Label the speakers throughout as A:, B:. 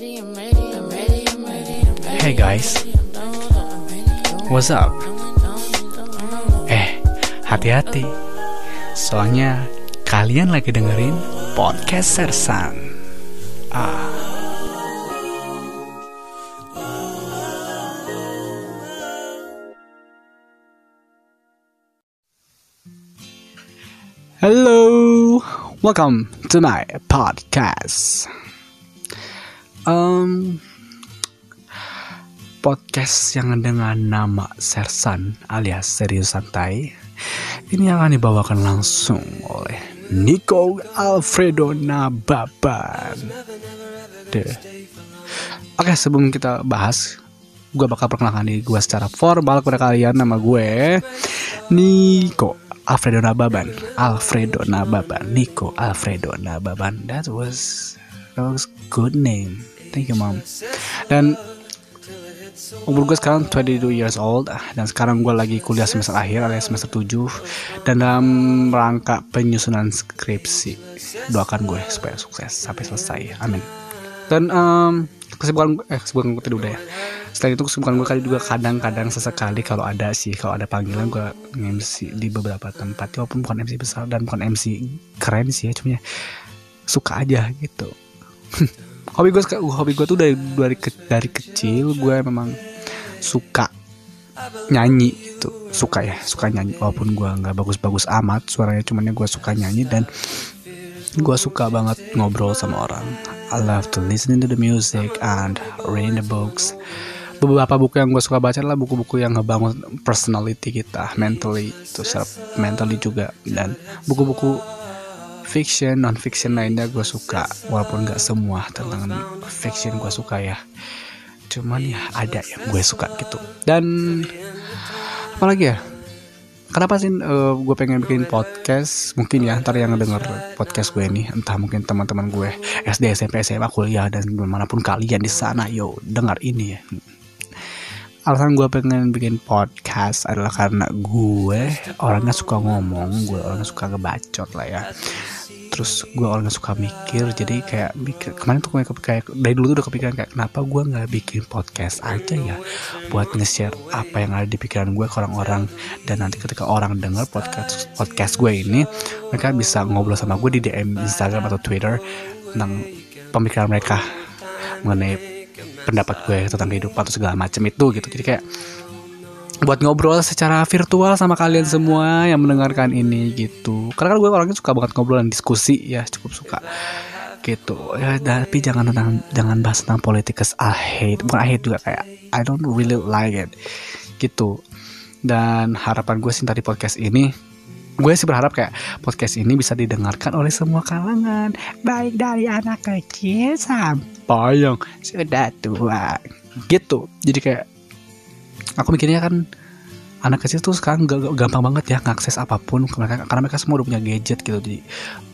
A: Hey guys, what's up? Eh, hati-hati. Soalnya kalian lagi dengerin podcast Sersan. Ah. Hello, welcome to my podcast. Um, podcast yang dengan nama Sersan alias Serius Santai ini akan dibawakan langsung oleh Nico Alfredo Nababan. Oke, sebelum kita bahas, gue bakal perkenalkan diri gue secara formal kepada kalian. Nama gue Nico Alfredo Nababan. Alfredo Nababan. Nico Alfredo Nababan. That was was good name. Thank you, mom. Dan umur gue sekarang 22 years old dan sekarang gue lagi kuliah semester akhir alias semester 7 dan dalam rangka penyusunan skripsi doakan gue supaya sukses sampai selesai. Amin. Dan um, kesibukan eh kesibukan gue tadi udah ya. Selain itu kesibukan gue kali juga kadang-kadang sesekali kalau ada sih kalau ada panggilan gue MC di beberapa tempat. Walaupun bukan MC besar dan bukan MC keren sih ya cuma suka aja gitu hobi gue hobi gue tuh dari dari dari kecil gue memang suka nyanyi gitu. Suka ya suka nyanyi. Walaupun gue nggak bagus-bagus amat suaranya cuman ya gue suka nyanyi dan gue suka banget ngobrol sama orang. I love to listen to the music and read the books. Beberapa buku yang gue suka baca adalah buku-buku yang ngebangun personality kita mentally itu mentally juga. Dan buku-buku fiction non fiction lainnya gue suka walaupun nggak semua tentang fiction gue suka ya. Cuman ya ada yang gue suka gitu. Dan apalagi ya? Kenapa sih uh, gue pengen bikin podcast? Mungkin ya ntar yang denger podcast gue ini entah mungkin teman-teman gue SD SMP SMA kuliah dan di mana pun kalian di sana yo dengar ini ya. Alasan gue pengen bikin podcast adalah karena gue orangnya suka ngomong gue orangnya suka ngebacot lah ya terus gue orangnya suka mikir jadi kayak mikir kemarin tuh kayak dari dulu tuh udah kepikiran kayak kenapa gue nggak bikin podcast aja ya buat nge-share apa yang ada di pikiran gue ke orang-orang? Dan nanti ketika orang dengar podcast podcast gue ini mereka bisa ngobrol sama gue di DM Instagram atau Twitter tentang pemikiran mereka mengenai pendapat gue tentang kehidupan atau segala macam itu gitu. Jadi kayak buat ngobrol secara virtual sama kalian semua yang mendengarkan ini gitu. Karena kan gue orangnya suka banget ngobrol dan diskusi ya cukup suka gitu. Ya tapi jangan tentang jangan bahas tentang politik cause I hate bukan I hate juga kayak I don't really like it gitu. Dan harapan gue sih tadi podcast ini gue sih berharap kayak podcast ini bisa didengarkan oleh semua kalangan. Baik dari anak kecil sampai yang sudah tua gitu. Jadi kayak aku mikirnya kan anak kecil tuh sekarang gampang banget ya ngakses apa pun karena, karena mereka semua udah punya gadget gitu. Jadi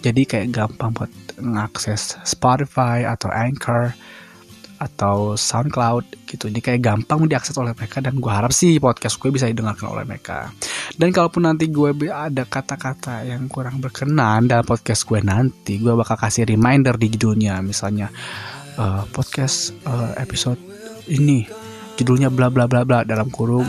A: jadi kayak gampang buat ngakses Spotify atau Anchor atau SoundCloud gitu. Jadi kayak gampang diakses oleh mereka dan gue harap sih podcast gue bisa didengarkan oleh mereka. Dan kalaupun nanti gue ada kata-kata yang kurang berkenan dalam podcast gue nanti gue bakal kasih reminder di judulnya. Misalnya uh, podcast uh, episode ini judulnya bla bla bla bla dalam kurung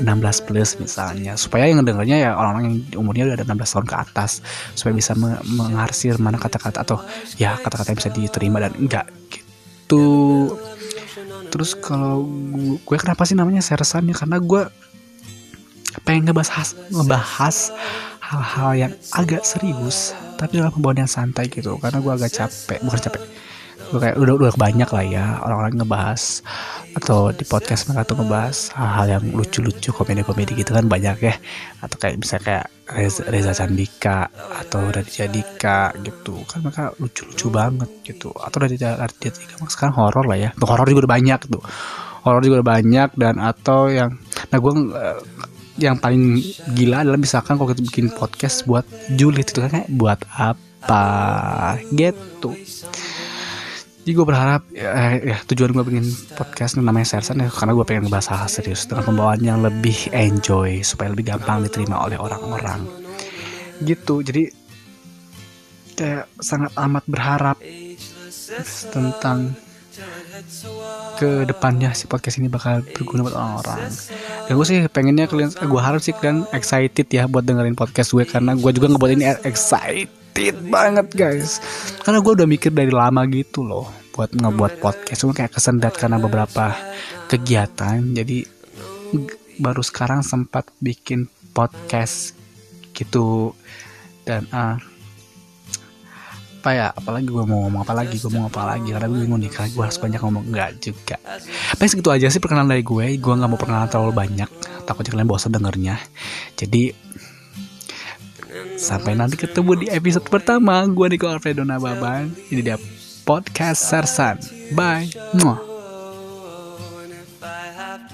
A: 16 plus misalnya. Supaya yang dengarnya ya orang-orang yang umurnya udah ada 16 tahun ke atas supaya bisa mengarsir mana kata-kata atau ya kata-kata yang bisa diterima dan enggak gitu. Terus kalau gue, kenapa sih namanya sersan ya? Karena gue pengen ngebahas ngebahas hal-hal yang agak serius tapi dalam pembawaan yang santai gitu. Karena gue agak capek bukan capek kayak udah udah banyak lah ya orang-orang ngebahas atau di podcast mereka tuh ngebahas hal-hal yang lucu-lucu komedi-komedi gitu kan banyak ya. Atau kayak bisa kayak Reza, Reza Candika atau Raditya Dika gitu. Kan mereka lucu-lucu banget gitu. Atau Raditya Raditya Dika sekarang horor lah ya. Horor juga udah banyak tuh. Horor juga udah banyak dan atau yang nah gue yang paling gila adalah misalkan kalau kita bikin podcast buat julid itu kan kayak buat apa gitu jadi gue berharap ya, ya tujuan gue bikin podcast namanya Sersan ya karena gue pengen ngebahas hal serius dengan pembawaan yang lebih enjoy supaya lebih gampang diterima oleh orang-orang gitu jadi kayak sangat amat berharap tentang ke depannya si podcast ini bakal berguna buat orang-orang. Ya gue sih pengennya kalian, gue harap sih kalian excited ya buat dengerin podcast gue karena gue juga ngebuat ini excited banget guys. Karena gue udah mikir dari lama gitu loh buat ngebuat podcast. Cuma kayak kesendat karena beberapa kegiatan. Jadi baru sekarang sempat bikin podcast gitu. Dan uh, apa ya apalagi gue mau ngomong apa lagi gue mau ngomong apa lagi. Karena gue bingung nih karena gue harus banyak ngomong. Enggak juga. Paling segitu aja sih perkenalan dari gue. Gue nggak mau perkenalan terlalu banyak. Takutnya kalian bosan dengernya. Jadi sampai nanti ketemu di episode pertama. Gue Niko Alfredo Nababan ini dia podcast Sersan bye. Mwah.